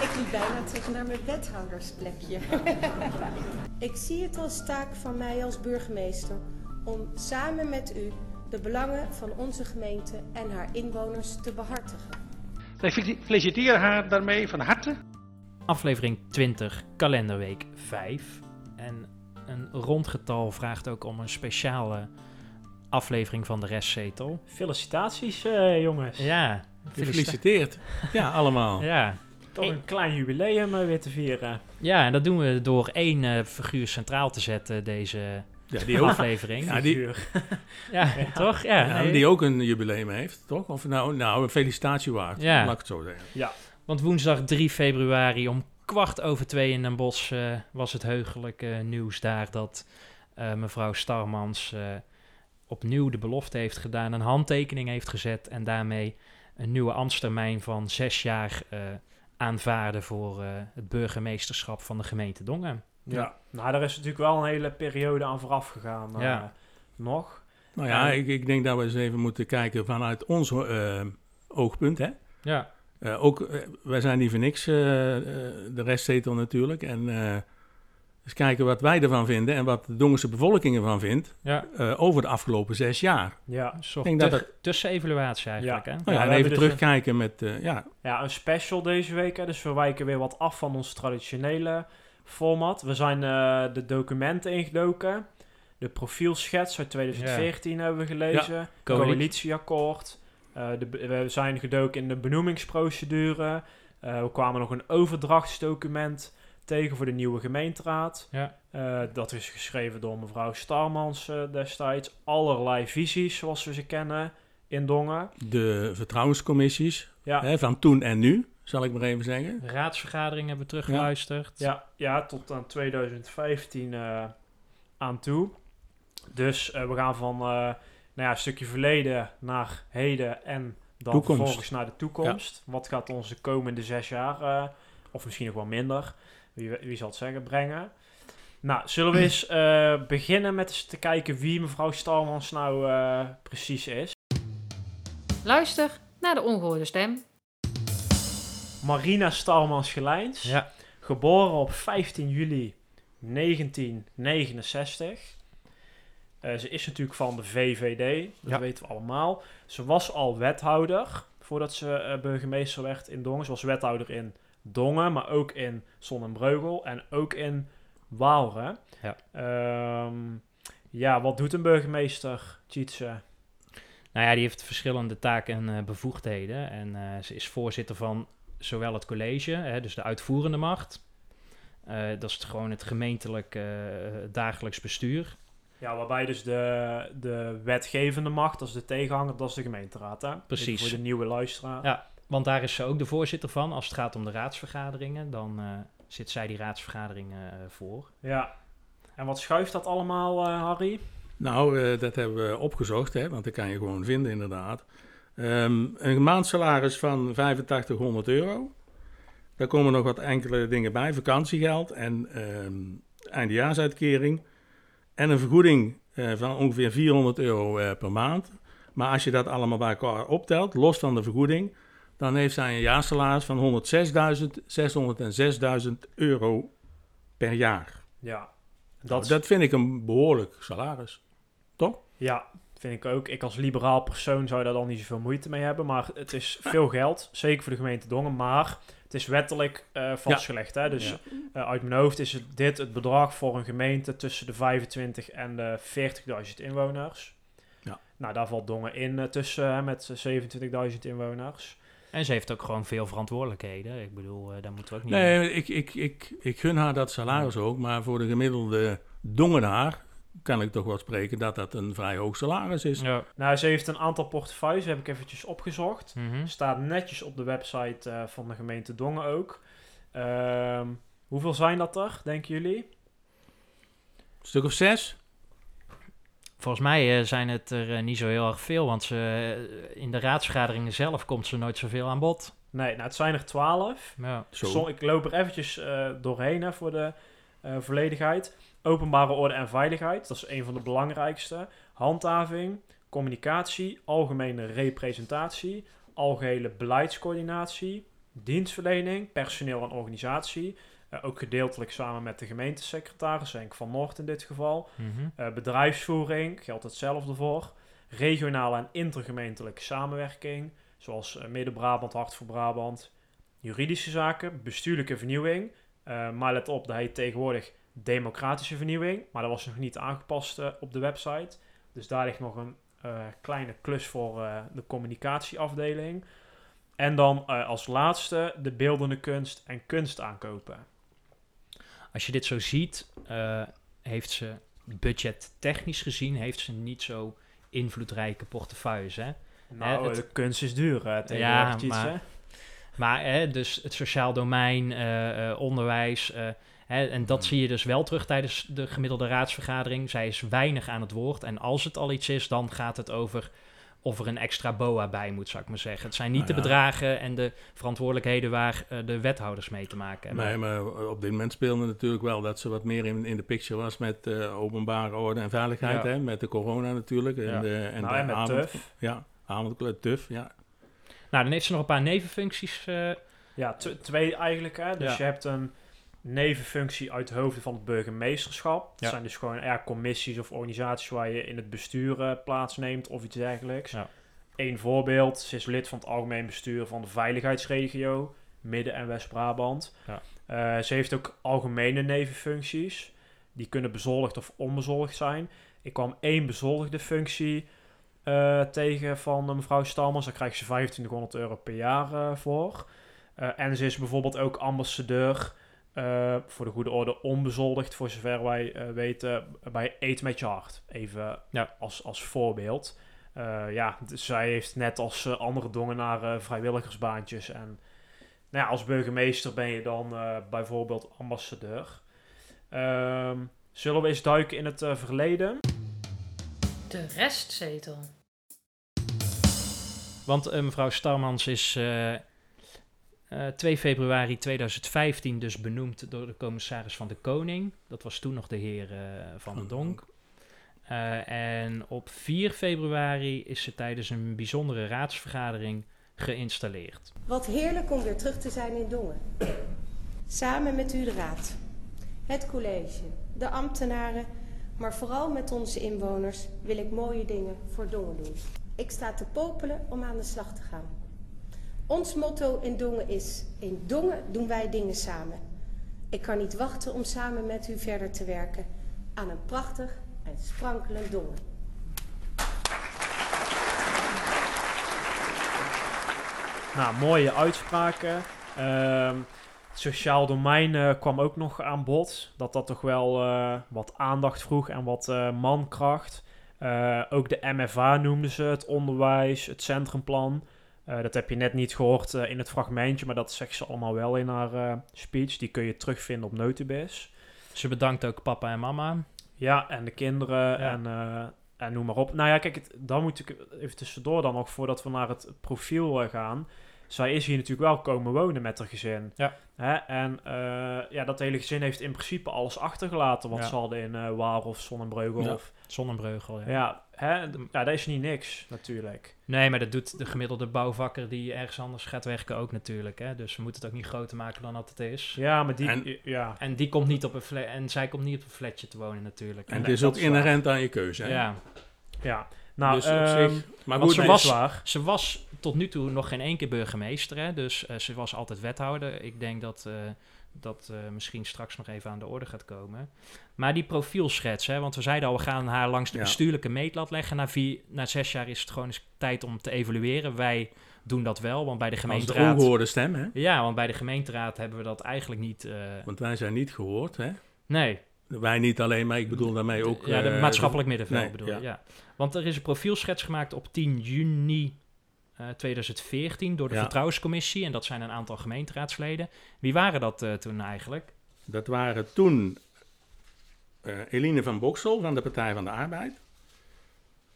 Ik liep bijna terug naar mijn wethoudersplekje. ik zie het als taak van mij als burgemeester om samen met u de belangen van onze gemeente en haar inwoners te behartigen. Wij feliciteren haar daarmee van harte. Aflevering 20, kalenderweek 5. En een rondgetal vraagt ook om een speciale aflevering van de restzetel. Felicitaties, eh, jongens. Ja, Gefeliciteerd. Ja, allemaal. Ja. Toch een klein jubileum eh, weer te vieren. ja, en dat doen we door één eh, figuur centraal te zetten, deze Ja, die ook, aflevering. Ja, die-. Ja, toch? Ja, ja, nee. die ook een jubileum heeft, toch? Of nou, nou een felicitatie waard, Ja. laat ik het zo zeggen. Want woensdag 3 februari om kwart over twee in Den Bosch eh, was het heugelijke nieuws daar dat eh, mevrouw Starmans eh, opnieuw de belofte heeft gedaan, een handtekening heeft gezet en daarmee een nieuwe ambtstermijn van zes jaar eh aanvaarden voor eh, het burgemeesterschap van de gemeente Dongen. Ja. Nou, daar is natuurlijk wel een hele periode aan vooraf gegaan. eh, Ja. Nog. Nou ja, ik, ik denk dat we eens even moeten kijken vanuit ons eh, oogpunt, hè. Ja, Eh, ook, wij zijn niet voor niks, de restzetel natuurlijk. En eh eens kijken wat wij ervan vinden en wat de Dongense bevolking ervan vindt ja. eh, over de afgelopen zes jaar. Ja. Soort denk dat tu- tussenevaluatie eigenlijk. Hè? Nou Ja, en even dus terugkijken met, eh, ja, ja, een special deze week. Hè, dus we wijken weer wat af van ons traditionele format. We zijn eh, de documenten ingedoken. De profielschets uit 2014 hebben we gelezen. Coalitie. Coalitieakkoord. De, we zijn gedoken in de benoemingsprocedure. Eh, we kwamen nog een overdrachtsdocument tegen voor de nieuwe gemeenteraad. Ja. Eh, dat is geschreven door mevrouw Starmans eh, destijds. Allerlei visies, zoals we ze kennen, in Dongen. de vertrouwenscommissies Ja, hè, van toen en nu, zal ik maar even zeggen. Raadsvergadering hebben we teruggeluisterd. ja, ja tot aan 2015 eh, aan toe. Dus we gaan van eh, nou ja, een stukje verleden naar heden en dan Toekomst. vervolgens naar de toekomst. Wat gaat ons de komende zes jaar, eh, of misschien nog wel minder, wie, wie zal het zeggen, brengen? Nou, zullen we eens eh, beginnen met eens te kijken wie mevrouw Stalmans nou eh, precies is? Luister naar de ongehoorde stem. Marina Stalmans Gelijns. Ja. Geboren op 15 juli 1969. Eh, ze is natuurlijk van de VVD, dat Ja. weten we allemaal. Ze was al wethouder voordat ze eh, burgemeester werd in Dongen. Ze was wethouder in Dongen, maar ook in Zonnebreugel en ook in Waalre. Ja. Ehm, ja, wat doet een burgemeester, Tjitse? Nou ja, die heeft verschillende taken en eh, bevoegdheden. En eh, ze is voorzitter van zowel het college, hè, dus de uitvoerende macht. Eh, dat is gewoon het gemeentelijk dagelijks bestuur. Ja, waarbij dus de, de wetgevende macht, dat is de tegenhanger, dat is de gemeenteraad. Hè? Precies. Even Voor de nieuwe luisteraar. Ja. Want daar is ze ook de voorzitter van. Als het gaat om de raadsvergaderingen, dan eh, zit zij die raadsvergaderingen eh, voor. Ja. En wat schuift dat allemaal, eh, Harry? Nou, eh, dat hebben we opgezocht, hè, want dat kan je gewoon vinden inderdaad. Ehm, een maandsalaris van 8500 euro. Daar komen nog wat enkele dingen bij, vakantiegeld en ehm eindejaarsuitkering. En een vergoeding eh, van ongeveer 400 euro eh, per maand. Maar als je dat allemaal bij elkaar optelt, los van de vergoeding, dan heeft zij een jaarsalaris van 106.606.000 euro per jaar. Ja. Dat, Dat, is- dat vind ik een behoorlijk salaris. Toch? ja, vind ik ook. Ik als liberaal persoon zou daar dan niet zoveel moeite mee hebben. Maar het is veel geld, zeker voor de gemeente Dongen. Maar het is wettelijk eh, vastgelegd. Hè? Dus Ja. eh, uit mijn hoofd is het, dit het bedrag voor een gemeente tussen de 25 en de 40.000 inwoners. Ja. Nou, daar valt Dongen in eh, tussen met 27.000 inwoners. En ze heeft ook gewoon veel verantwoordelijkheden. Ik bedoel, eh, daar moeten we ook niet... Nee, ik, ik, ik, ik gun haar dat salaris ook, maar voor de gemiddelde dongenaar kan ik toch wel spreken dat dat een vrij hoog salaris is. Ja. Nou, ze heeft een aantal portefeuilles, heb ik eventjes opgezocht. Mhm. Staat netjes op de website eh, van de gemeente Dongen ook. Ehm, hoeveel zijn dat er, denken jullie? Een stuk of zes? Volgens mij eh, zijn het er eh, niet zo heel erg veel, want ze, eh, in de raadsvergaderingen zelf komt ze nooit zoveel aan bod. Nee, nou, het zijn er twaalf. Ja. Zo. Ik loop er eventjes eh, doorheen hè, voor de eh, volledigheid. Openbare orde en veiligheid, dat is een van de belangrijkste. Handhaving, communicatie, algemene representatie, algehele beleidscoördinatie, dienstverlening, personeel en organisatie. Eh, ook gedeeltelijk samen met de gemeentesecretaris, Henk van Noort in dit geval. Mhm. Eh, bedrijfsvoering geldt hetzelfde voor. Regionale en intergemeentelijke samenwerking, zoals eh, Midden-Brabant, Hart voor Brabant. Juridische zaken, bestuurlijke vernieuwing. Maar let op, dat heet tegenwoordig democratische vernieuwing. Maar dat was nog niet aangepast op de website. Dus daar ligt nog een kleine klus voor de communicatieafdeling. En dan als laatste de beeldende kunst en kunst aankopen. Als je dit zo ziet, eh, heeft ze budgettechnisch gezien heeft ze niet zo invloedrijke portefeuilles. Hè? Nou, het- de kunst is duur eh, tegenwoordig, iets, maar- hè? Maar hè, dus het sociaal domein, eh, eh, onderwijs. hè, en dat zie je dus wel terug tijdens de gemiddelde raadsvergadering. Zij is weinig aan het woord. En als het al iets is, dan gaat het over of er een extra BOA bij moet, zou ik maar zeggen. Het zijn niet Nou de bedragen en de verantwoordelijkheden waar eh, de wethouders mee te maken hebben. Nee, maar op dit moment speelde natuurlijk wel dat ze wat meer in, in de picture was met eh, openbare orde en veiligheid. Ja. Hè? Met de corona natuurlijk. En, Ja. de, en nou, de en met avond- TUF. Ja, avondkleur TUF, ja. Nou, dan heeft ze nog een paar nevenfuncties. eh, Ja, tw- twee eigenlijk. Hè? Dus Ja. je hebt een nevenfunctie uit hoofden van het burgemeesterschap. Dat Ja. zijn dus gewoon ja, commissies of organisaties waar je in het bestuur eh, plaatsneemt of iets dergelijks. Ja. Eén voorbeeld, ze is lid van het algemeen bestuur van de veiligheidsregio Midden- en West-Brabant. Ja. Eh, ze heeft ook algemene nevenfuncties. Die kunnen bezoldigd of onbezoldigd zijn. Ik kwam één bezoldigde functie eh, tegen van mevrouw Stalmans. Daar krijgt ze 2500 euro per jaar voor. En ze is bijvoorbeeld ook ambassadeur eh, voor de goede orde onbezoldigd, voor zover wij eh, weten, bij Eet met je hart. Even Ja. als, als voorbeeld. Eh, ja, dus zij heeft net als andere dongenaren vrijwilligersbaantjes. En nou ja, als burgemeester ben je dan eh, bijvoorbeeld ambassadeur. Ehm, zullen we eens duiken in het verleden? De restzetel. Want mevrouw Starmans is eh, eh, 2 februari 2015 dus benoemd door de commissaris van de Koning. Dat was toen nog de heer eh, Van der Donk. Eh, en op 4 februari is ze tijdens een bijzondere raadsvergadering geïnstalleerd. Wat heerlijk om weer terug te zijn in Dongen. Samen met u de raad, het college, de ambtenaren, maar vooral met onze inwoners wil ik mooie dingen voor Dongen doen. Ik sta te popelen om aan de slag te gaan. Ons motto in Dongen is: in Dongen doen wij dingen samen. Ik kan niet wachten om samen met u verder te werken aan een prachtig en sprankelend Dongen. Nou, mooie uitspraken. Ehm, het sociaal domein eh, kwam ook nog aan bod. Dat dat toch wel eh, wat aandacht vroeg en wat eh, mankracht. Ook de MFA noemden ze, het onderwijs, het centrumplan. Eh, dat heb je net niet gehoord eh, in het fragmentje, maar dat zegt ze allemaal wel in haar eh, speech. Die kun je terugvinden op Notibis. Ze bedankt ook papa en mama. Ja, en de kinderen Ja. en, en noem maar op. Nou ja, kijk, het, dan moet ik even tussendoor dan nog, voordat we naar het profiel gaan. Zij is hier natuurlijk wel komen wonen met haar gezin. Ja. Hè? En eh, ja, dat hele gezin heeft in principe alles achtergelaten wat Ja. ze hadden in eh Waar of Sonnenbreugel. Ja. Of, Zonnebreugel, ja. ja, hè? ja, dat is niet niks natuurlijk. Nee, maar dat doet de gemiddelde bouwvakker die ergens anders gaat werken ook natuurlijk. Hè? Dus we moeten het ook niet groter maken dan dat het is. Ja, maar die... En- ja, En die komt niet op een flat en zij komt niet op een flatje te wonen natuurlijk. En Nee, het is ook inherent aan je keuze. Hè? ja. ja. Nou, dus op zich. Maar goed, ze nee, was- is waar. Ze was tot nu toe nog geen één keer burgemeester, hè? dus eh, ze was altijd wethouder. Ik denk dat eh, dat eh, misschien straks nog even aan de orde gaat komen. Maar die profielschets, hè, want we zeiden al, we gaan haar langs de Ja. bestuurlijke meetlat leggen. Na, vier, na zes jaar is het gewoon eens tijd om te evalueren. Wij doen dat wel, want bij de als de gemeenteraad... ongehoorde stem, hè? Ja, want bij de gemeenteraad hebben we dat eigenlijk niet... eh, Want wij zijn niet gehoord, hè? nee, Wij niet alleen, maar ik bedoel daarmee ook... ja, de maatschappelijk middenveld nee, bedoel ik, ja. ja. Want er is een profielschets gemaakt op 10 juni eh, 2014 door de Ja. Vertrouwenscommissie. En dat zijn een aantal gemeenteraadsleden. Wie waren dat eh, toen eigenlijk? Dat waren toen eh, Eline van Boksel van de Partij van de Arbeid.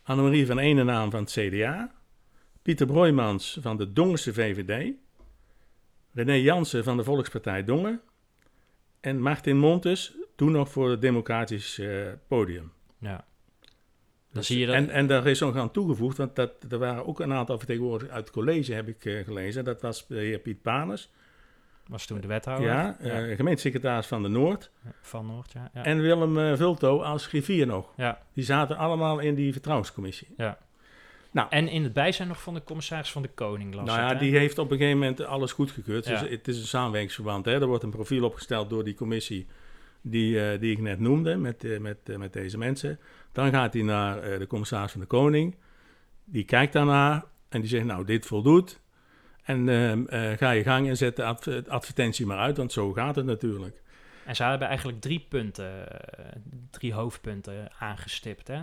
Annemarie van Eenenaan van het CDA, Pieter Broijmans van de Dongense VVD, René Jansen van de Volkspartij Dongen en Martin Montes, toen nog voor het Democratisch Podium. Ja. Dan Dus- zie je dat... En, en daar is nog aan toegevoegd, want dat, er waren ook een aantal vertegenwoordigers uit het college, heb ik eh, gelezen. Dat was de heer Piet Paners, was toen de wethouder ja, eh, gemeentesecretaris van de Noord. van Noord. Ja, ja. En Willem eh, Vulto als griffier nog. ja. Die zaten allemaal in die vertrouwenscommissie. En in het bijzijn nog van de commissaris van de Koning. Las nou ja, die heeft op een gegeven moment alles goedgekeurd. Ja. Dus het is een samenwerkingsverband. Hè. Er wordt een profiel opgesteld door die commissie die, eh, die ik net noemde, met, eh, met, eh, met deze mensen. Dan gaat hij naar eh, de commissaris van de Koning. Die kijkt daarnaar en die zegt, nou, dit voldoet. En ehm, eh, ga je gang en zet de adv- advertentie maar uit, want zo gaat het natuurlijk. En ze hebben eigenlijk drie punten, eh, drie hoofdpunten aangestipt. Hè?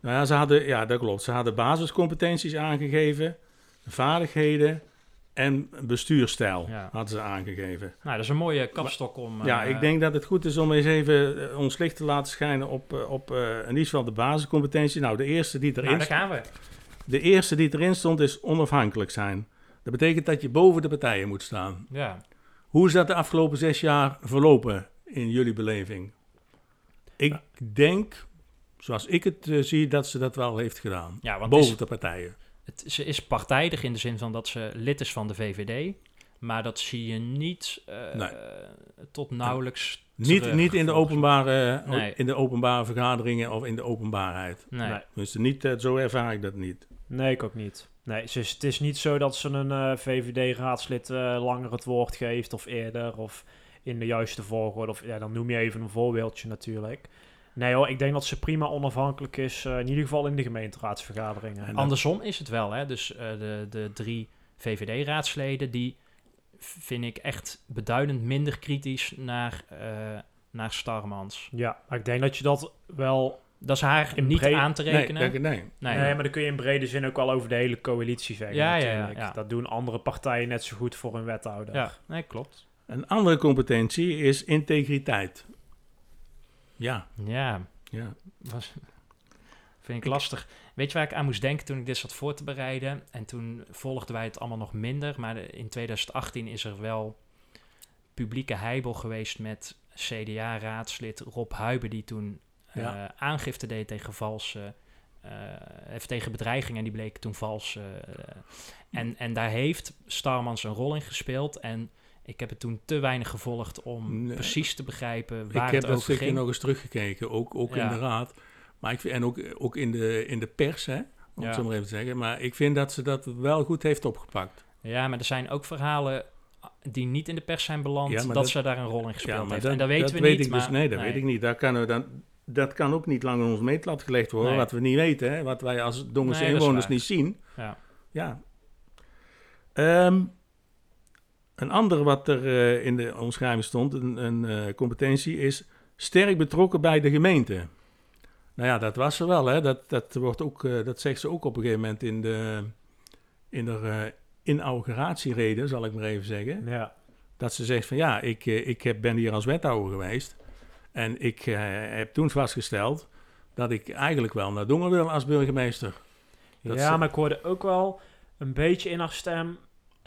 Nou ja, ze hadden, ja, dat klopt. Ze hadden basiscompetenties aangegeven, vaardigheden en bestuurstijl Ja. hadden ze aangegeven. Nou, dat is een mooie kapstok om... ja, eh, ik denk dat het goed is om eens even eh, ons licht te laten schijnen op, eh, op in ieder geval de basiscompetentie. Nou, de eerste die erin, Nou, daar gaan we. de eerste die erin stond is onafhankelijk zijn. Dat betekent dat je boven de partijen moet staan. Ja. Hoe is dat de afgelopen zes jaar verlopen in jullie beleving? Ik denk, zoals ik het zie, dat ze dat wel heeft gedaan. Ja, want boven is- de partijen. Het, ze is partijdig in de zin van dat ze lid is van de VVD. Maar dat zie je niet eh, Nee. tot nauwelijks Niet, terug, niet in, de openbare, Nee. in de openbare vergaderingen of in de openbaarheid. Nee. Nee. Dus niet, eh, zo ervaar ik dat niet. Nee, ik ook niet. Nee, ze is, het is niet zo dat ze een eh, VVD-raadslid eh, langer het woord geeft of eerder of in de juiste volgorde. Of, ja, dan noem je even een voorbeeldje natuurlijk. Nee hoor, ik denk dat ze prima onafhankelijk is, eh, in ieder geval in de gemeenteraadsvergaderingen. En dat- Andersom is het wel, hè? Dus eh, de, de drie VVD-raadsleden, die vind ik echt beduidend minder kritisch naar, eh, naar Starmans. Ja, maar ik denk dat je dat wel... Dat is haar In niet aan te Nee, rekenen. nee. Nee, Nee, maar dan kun je in brede zin ook wel over de hele coalitie zeggen Ja, ja, ja. Dat doen andere partijen net zo goed voor hun wethouder. ja, nee, klopt. Een andere competentie is integriteit. Ja, Ja, ja. was, vind ik lastig. Weet je waar ik aan moest denken toen ik dit zat voor te bereiden? En toen volgden wij het allemaal nog minder. Maar in 2018 is er wel publieke heibel geweest met CDA-raadslid Rob Huiben... die toen eh, aangifte deed tegen valse... even tegen bedreigingen en die bleken toen vals. eh, en, en daar heeft Starmans een rol in gespeeld. En ik heb het toen te weinig gevolgd om Nee. precies te begrijpen Ik waar heb het dat over ging. nog eens teruggekeken, ook, ook in de raad. Maar ik vind, en ook, ook in, de, in de pers, hè, om Ja. het zo maar even te zeggen. Maar ik vind dat ze dat wel goed heeft opgepakt. Ja, maar er zijn ook verhalen die niet in de pers zijn beland, Ja, dat, dat- ze daar een rol in gespeeld maar heeft. dat, en dat weten dat we weet niet. ik dus, nee, dat weet ik niet. Daar kunnen we dan, dat kan ook niet lang in ons meetlat gelegd worden, Nee. wat we niet weten, hè, wat wij als Dongense dat inwoners niet zien. Ja. Ja. Ehm, een ander wat er eh, in de omschrijving stond, een, een eh, competentie, is sterk betrokken bij de gemeente. Nou ja, dat was ze wel, hè. Dat, dat, wordt ook, eh, dat zegt ze ook op een gegeven moment in de, in de inauguratiereden, zal ik maar even zeggen. Ja. Dat ze zegt van ja, ik, ik heb, ben hier als wethouder geweest. En ik heb toen vastgesteld dat ik eigenlijk wel naar Dongen wil als burgemeester. Dat ja, ze- maar ik hoorde ook wel een beetje in haar stem.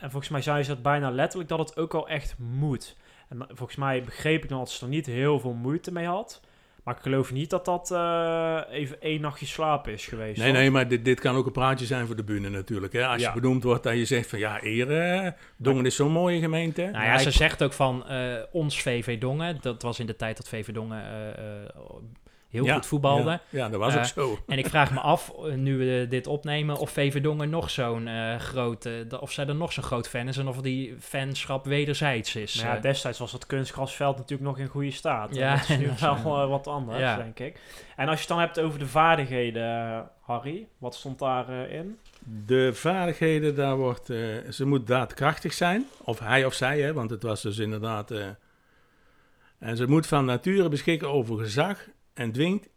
En volgens mij zei ze dat bijna letterlijk dat het ook wel echt moet. En volgens mij begreep ik dan dat ze er niet heel veel moeite mee had. Maar ik geloof niet dat dat eh, even één nachtje slapen is geweest. Nee, hoor. nee, maar dit, dit kan ook een praatje zijn voor de bühne natuurlijk. Hè? Als Ja. je benoemd wordt dat je zegt van ja, eer, eh, Dongen is zo'n mooie gemeente. Nou Ja, ze ik- zegt ook van eh, ons VV Dongen. Dat was in de tijd dat VV Dongen eh, eh, heel Ja, goed voetbalde. Ja, ja, dat was Eh, ook zo. En ik vraag me af, eh, nu we dit opnemen, of VV Dongen nog zo'n eh grote, of zij er nog zo'n groot fan is en of die fanschap wederzijds is. Maar ja, Eh, destijds was het kunstgrasveld natuurlijk nog in goede staat. Ja, dat is nu wel eh, wat anders, Ja. denk ik. En als je het dan hebt over de vaardigheden, eh, Harry, wat stond daarin? in? De vaardigheden, daar wordt, eh, ze moet daadkrachtig zijn. Of hij of zij, hè, want het was dus inderdaad... eh, en ze moet van nature beschikken over gezag en dwingt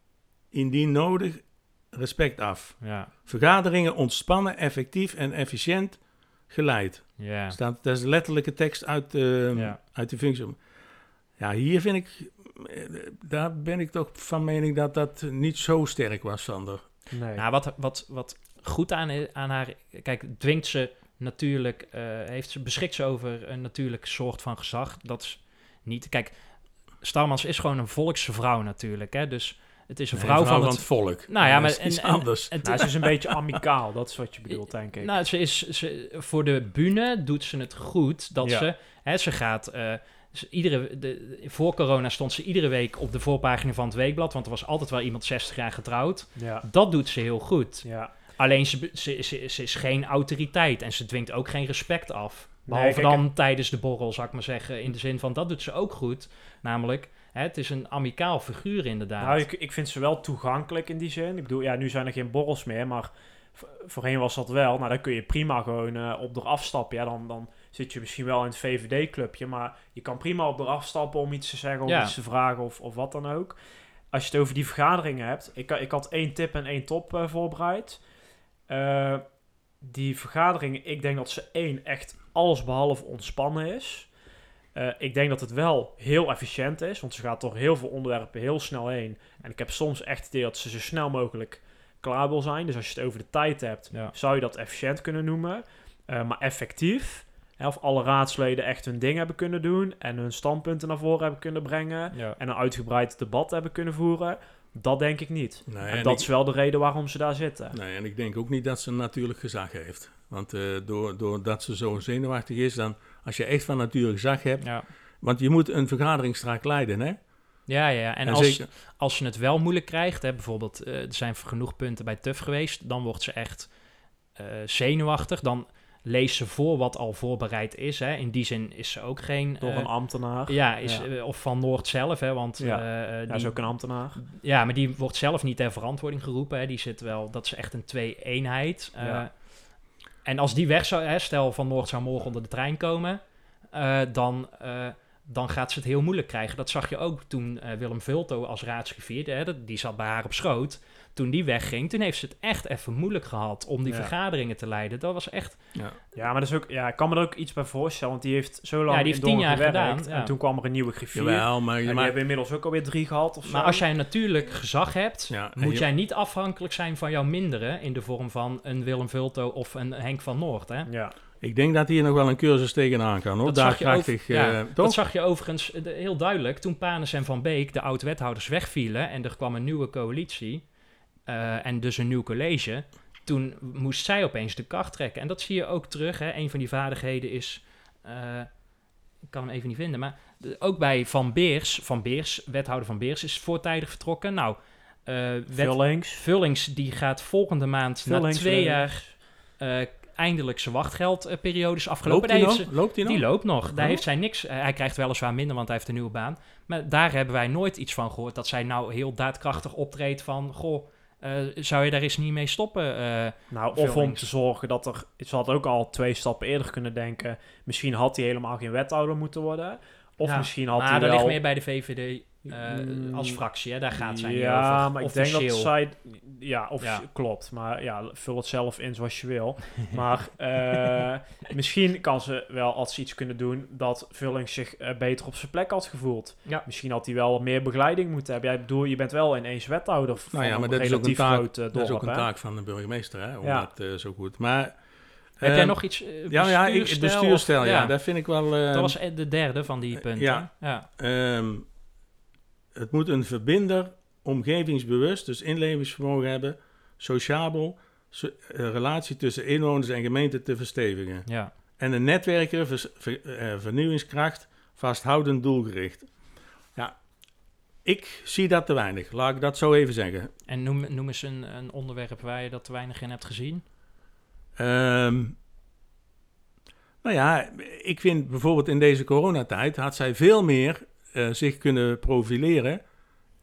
indien nodig respect af. ja, Vergaderingen ontspannen, effectief en efficiënt geleid. ja, Staat, dat is de letterlijke tekst uit, de ja. uit de functie. Ja, hier vind ik, eh, daar ben ik toch van mening dat dat niet zo sterk was, Sander. Nee. Nou, wat, wat, wat goed aan, aan haar... Kijk, dwingt ze natuurlijk... eh, heeft ze, beschikt ze over een natuurlijk soort van gezag. Dat is niet... Kijk, Starmans is gewoon een volkse vrouw natuurlijk, hè. Dus het is een Nee, vrouw, van, het... volk. Nou ja, maar... is en- en- anders. het- nou, ze is een beetje amicaal, dat is wat je bedoelt, denk ik. Nou, ze is, ze, voor de bühne doet ze het goed dat Ja. ze, hè, ze gaat, eh, iedere, de, voor corona stond ze iedere week op de voorpagina van het weekblad, want er was altijd wel iemand 60 jaar getrouwd. ja, Dat doet ze heel goed. ja. Alleen ze, ze, ze, ze is geen autoriteit en ze dwingt ook geen respect af. Behalve kijk, dan tijdens de borrel, zou ik maar zeggen, in de zin van dat doet ze ook goed. Namelijk, hè, het is een amicaal figuur inderdaad. Nou, ik, ik vind ze wel toegankelijk in die zin. Ik bedoel, ja, nu zijn er geen borrels meer, maar voorheen was dat wel. Nou, dan kun je prima gewoon eh, op er afstappen. Ja, dan, dan zit je misschien wel in het VVD-clubje, maar je kan prima op er afstappen om iets te zeggen of Ja. iets te vragen of, of wat dan ook. Als je het over die vergaderingen hebt, ik, ik had één tip en één top eh, voorbereid. Eh, die vergaderingen, ik denk dat ze één echt allesbehalve ontspannen is. Eh, ik denk dat het wel heel efficiënt is, want ze gaat door heel veel onderwerpen heel snel heen. En ik heb soms echt het idee dat ze zo snel mogelijk klaar wil zijn. Dus als je het over de tijd hebt, Ja. zou je dat efficiënt kunnen noemen. Eh, maar effectief, hè, of alle raadsleden echt hun ding hebben kunnen doen en hun standpunten naar voren hebben kunnen brengen Ja. en een uitgebreid debat hebben kunnen voeren, dat denk ik niet. Nee, en en dat ik- is wel de reden waarom ze daar zitten. Nee, en ik denk ook niet dat ze een natuurlijk gezag heeft. Want eh, door, doordat ze zo zenuwachtig is, dan als je echt van natuurlijk gezag hebt. Ja. Want je moet een vergadering strak leiden, hè? Ja, ja, en En als, zeker- als ze het wel moeilijk krijgt, hè, bijvoorbeeld eh, er zijn genoeg punten bij TUF geweest, dan wordt ze echt eh, zenuwachtig. Dan leest ze voor wat al voorbereid is. Hè. In die zin is ze ook geen... Door eh, een ambtenaar. ja, is, Ja. eh, of van Noord zelf, hè, want Ja. eh, eh, Hij die, is ook een ambtenaar. ja, maar die wordt zelf niet ter verantwoording geroepen. Hè. Die zit wel, dat is echt een twee-eenheid. Eh, Ja. En als die weg zou, hè, stel van Noord zou morgen onder de trein komen, eh, dan, eh, dan gaat ze het heel moeilijk krijgen. Dat zag je ook toen eh, Willem Vulto als dat- die zat bij haar op schoot. Toen die wegging, toen heeft ze het echt even moeilijk gehad om die Ja. vergaderingen te leiden. Dat was echt, Ja, maar dat is ook, ja, ik kan me er ook iets bij voorstellen, want die heeft zo lang Ja, die in heeft tien jaar gewerkt. gedaan, ja. En toen kwam er een nieuwe griffier. Jawel, maar en je die hebben inmiddels ook alweer drie gehad of zo. maar als jij natuurlijk gezag hebt, moet je- jij niet afhankelijk zijn van jouw minderen in de vorm van een Willem Vulto of een Henk van Noord. Hè? Ja, Ik denk dat hier nog wel een cursus tegenaan kan, hoor. Dat Daar zag, je krachtig, over- ja, eh, dat zag je overigens eh, heel duidelijk toen Panes en Van Beek, de oud-wethouders, wegvielen en er kwam een nieuwe coalitie eh, en dus een nieuw college. Toen moest zij opeens de kar trekken. En dat zie je ook terug. Hè. Een van die vaardigheden is, eh, ik kan hem even niet vinden, maar de- ook bij Van Beers, Van Beers, wethouder Van Beers, is voortijdig vertrokken. Nou, eh wet, veel links. Vullings die gaat volgende maand na twee jaar eh, eindelijk zijn wachtgeldperiode is afgelopen. Loopt nog? ze- Loopt hij nog? die loopt nog. Daar Oh. heeft zij niks. eh, hij krijgt weliswaar minder, want hij heeft een nieuwe baan. Maar daar hebben wij nooit iets van gehoord. Dat zij nou heel daadkrachtig optreedt van... Goh, eh, zou je daar eens niet mee stoppen? Eh, Nou, of om te zorgen dat er... Ze had ook al twee stappen eerder kunnen denken. Misschien had hij helemaal geen wethouder moeten worden. Of ja. misschien had maar hij dat wel... ligt meer bij de VVD eh, Mm, als fractie. Hè? Daar gaat zij ja, over. maar ik Officieel. denk dat zij... Ja, of Ja. klopt. Maar ja, vul het zelf in zoals je wil. maar eh, misschien kan ze wel als ze iets kunnen doen... dat Vullings zich eh, beter op zijn plek had gevoeld. Ja. Misschien had hij wel wat meer begeleiding moeten hebben. Jij bedoel, je bent wel ineens wethouder van Nou ja, maar een dat is ook een relatief taak, groot dat is ook een hè? taak van de burgemeester, hè, om Ja. dat eh, zo goed. Maar, Heb jij eh, nog iets? Ja, ja, ik, bestuursstijl of- bestuurstijl, ja, dat vind ik wel... eh, dat was de derde van die punten. ja. ja. Ehm, het moet een verbinder, omgevingsbewust, dus inlevingsvermogen hebben, sociabel, so- eh, relatie tussen inwoners en gemeente te verstevigen. ja. En een netwerker, vers- ver- eh, vernieuwingskracht, vasthoudend doelgericht. Ja, ik zie dat te weinig, laat ik dat zo even zeggen. En noem, noem eens een, een onderwerp waar je dat te weinig in hebt gezien. Ehm, nou ja, ik vind bijvoorbeeld in deze coronatijd had zij veel meer eh, zich kunnen profileren.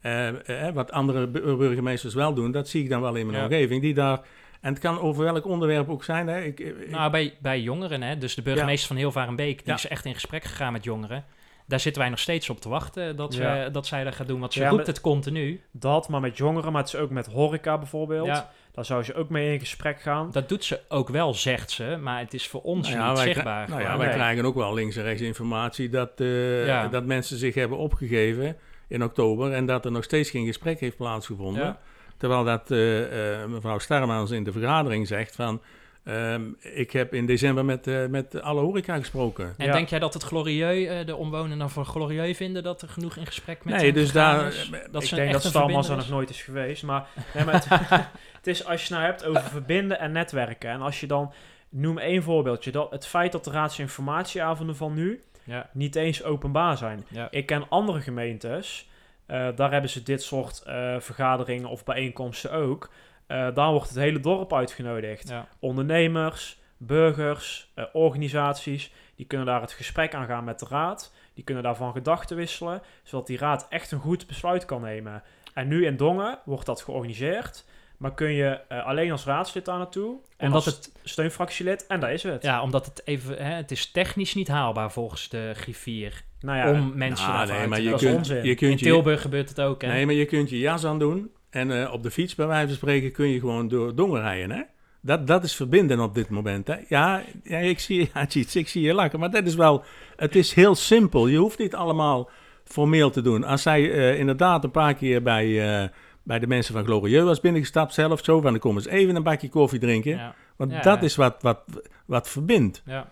Eh, eh, wat andere bu- burgemeesters wel doen, dat zie ik dan wel in mijn Ja. omgeving. Die daar, en het kan over welk onderwerp ook zijn. Hè. Ik, ik- Nou, bij, bij jongeren, hè, dus de burgemeester van Hilvarenbeek, die Ja. is echt in gesprek gegaan met jongeren. Daar zitten wij nog steeds op te wachten dat, Ja. ze, dat zij dat gaat doen, want ze Ja, roept maar- het continu. Dat, maar met jongeren, maar het is ook met horeca bijvoorbeeld. Ja, Daar zou ze ook mee in gesprek gaan. dat doet ze ook wel, zegt ze, maar het is voor ons nou ja, niet wij, zichtbaar. nou ja, gewoon. wij Nee. krijgen ook wel links en rechts informatie dat, eh, Ja. dat mensen zich hebben opgegeven in oktober en dat er nog steeds geen gesprek heeft plaatsgevonden. Ja. Terwijl dat eh, eh, mevrouw Starmans in de vergadering zegt van... ehm, ik heb in december met, eh, met alle horeca gesproken. En Ja. denk jij dat het Glorieux, eh, de omwonenden van Glorieux vinden dat er genoeg in gesprek met Nee, hen dus daar- is? ik ik ze denk dat Stalmans er nog nooit is geweest. Maar, nee, maar het, het is als je nou hebt over verbinden en netwerken. En als je dan, noem één voorbeeldje. Dat het feit dat de raadsinformatieavonden van nu Ja, niet eens openbaar zijn. ja. Ik ken andere gemeentes, eh, daar hebben ze dit soort eh, vergaderingen of bijeenkomsten ook. Eh, daar wordt het hele dorp uitgenodigd. ja. Ondernemers, burgers, eh, organisaties, die kunnen daar het gesprek aangaan met de raad. Die kunnen daarvan gedachten wisselen, zodat die raad echt een goed besluit kan nemen. En nu in Dongen wordt dat georganiseerd, maar kun je eh, alleen als raadslid daar naartoe. En Omdat als het, steunfractielid, en daar is het. ja, omdat het even, hè, het is technisch niet haalbaar volgens de griffier nou ja, om mensen Nou, nee, maar je dat is kunt, onzin. je In kunt je, Tilburg gebeurt het ook, hè? nee, maar je kunt je jas aan doen en eh, op de fiets bij wijze van spreken kun je gewoon door Dongen rijden, hè? Dat, dat is verbinden op dit moment, hè? Ja, ja ik, zie, ja, ik zie je lachen, maar dat is wel... Het is heel simpel. Je hoeft niet allemaal formeel te doen. Als zij eh, inderdaad een paar keer bij, eh, bij de mensen van Glorieux was binnengestapt zelf, zo van, dan komen ze even een bakje koffie drinken. ja, Want Ja, dat is wat, wat, wat verbindt. ja.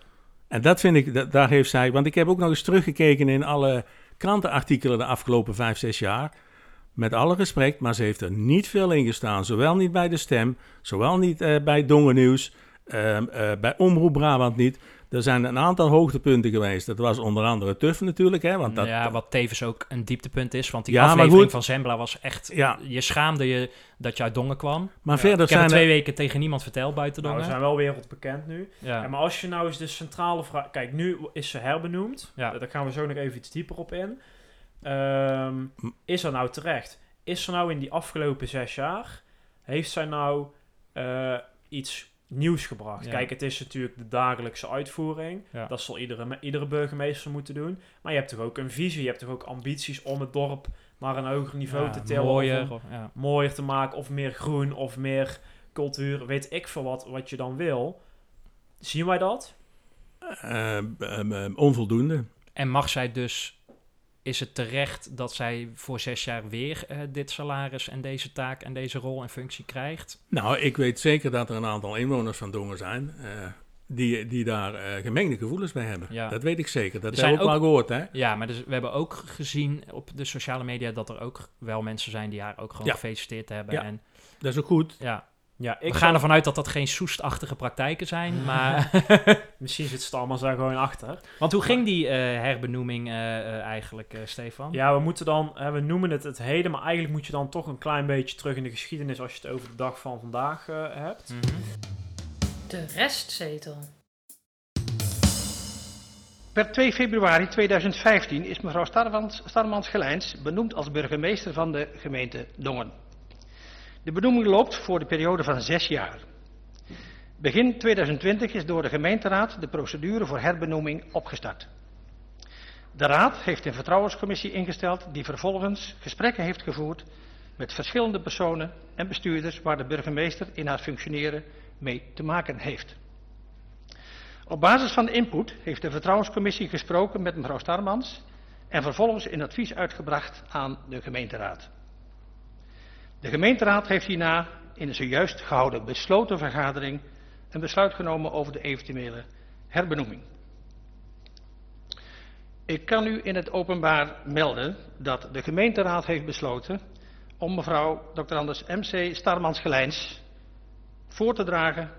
En dat vind ik, da- daar heeft zij, want ik heb ook nog eens teruggekeken in alle krantenartikelen de afgelopen vijf, zes jaar. Met alle respect, maar ze heeft er niet veel in gestaan. Zowel niet bij de stem, zowel niet eh, bij Dongen Nieuws, ehm, eh, bij Omroep Brabant niet. Er zijn een aantal hoogtepunten geweest. Dat was onder andere Tuff natuurlijk, hè, want dat, ja, wat tevens ook een dieptepunt is, want die Ja, aflevering goed. van Zembla was echt... Ja. Je schaamde je dat je uit Dongen kwam. maar Ja, verder Ik heb zijn het twee er... weken tegen niemand verteld buiten nou, we Dongen. zijn wel wereldbekend nu. ja. Ja, maar als je nou eens de centrale vraag... Kijk, nu is ze herbenoemd. Ja. Daar gaan we zo nog even iets dieper op in. Ehm, is er nou terecht? Is er nou in die afgelopen zes jaar... Heeft zij nou eh, iets nieuws gebracht? Ja. Kijk, het is natuurlijk de dagelijkse uitvoering. Ja. Dat zal iedere, iedere burgemeester moeten doen. Maar je hebt toch ook een visie? Je hebt toch ook ambities om het dorp naar een hoger niveau Ja, te tillen? mooier, Of mooier te maken? Of meer groen? Of meer cultuur? Weet ik veel wat, wat je dan wil. Zien wij dat? eh, ehm, onvoldoende. En mag zij dus... Is het terecht dat zij voor zes jaar weer eh, dit salaris en deze taak en deze rol en functie krijgt? Nou, ik weet zeker dat er een aantal inwoners van Dongen zijn... eh, die, die daar eh, gemengde gevoelens bij hebben. Ja. Dat weet ik zeker. Dat hebben we ook wel gehoord, hè? Ja, maar dus, we hebben ook gezien op de sociale media dat er ook wel mensen zijn die haar ook gewoon Ja. gefeliciteerd hebben. Ja. En Dat is ook goed. ja, Ja, we ik gaan ervan uit dat dat geen soestachtige praktijken zijn. Maar, Misschien zit Stalmans daar gewoon achter. want hoe ging die eh, herbenoeming eh, eh, eigenlijk, eh, Stefan? Ja, we moeten dan, hè, we noemen het het heden, maar eigenlijk moet je dan toch een klein beetje terug in de geschiedenis als je het over de dag van vandaag eh, hebt. Mhm. De restzetel. Per 2 februari 2015 is mevrouw Starmans, Starmans Gelijns benoemd als burgemeester van de gemeente Dongen. De benoeming loopt voor de periode van zes jaar. Begin 2020 is door de gemeenteraad de procedure voor herbenoeming opgestart. De raad heeft een vertrouwenscommissie ingesteld die vervolgens gesprekken heeft gevoerd met verschillende personen en bestuurders waar de burgemeester in haar functioneren mee te maken heeft. Op basis van de input heeft de vertrouwenscommissie gesproken met mevrouw Starmans en vervolgens een advies uitgebracht aan de gemeenteraad. De gemeenteraad heeft hierna in een zojuist gehouden besloten vergadering een besluit genomen over de eventuele herbenoeming. Ik kan u in het openbaar melden dat de gemeenteraad heeft besloten om mevrouw Dr. Anders MC Starmans-Gelijns voor te dragen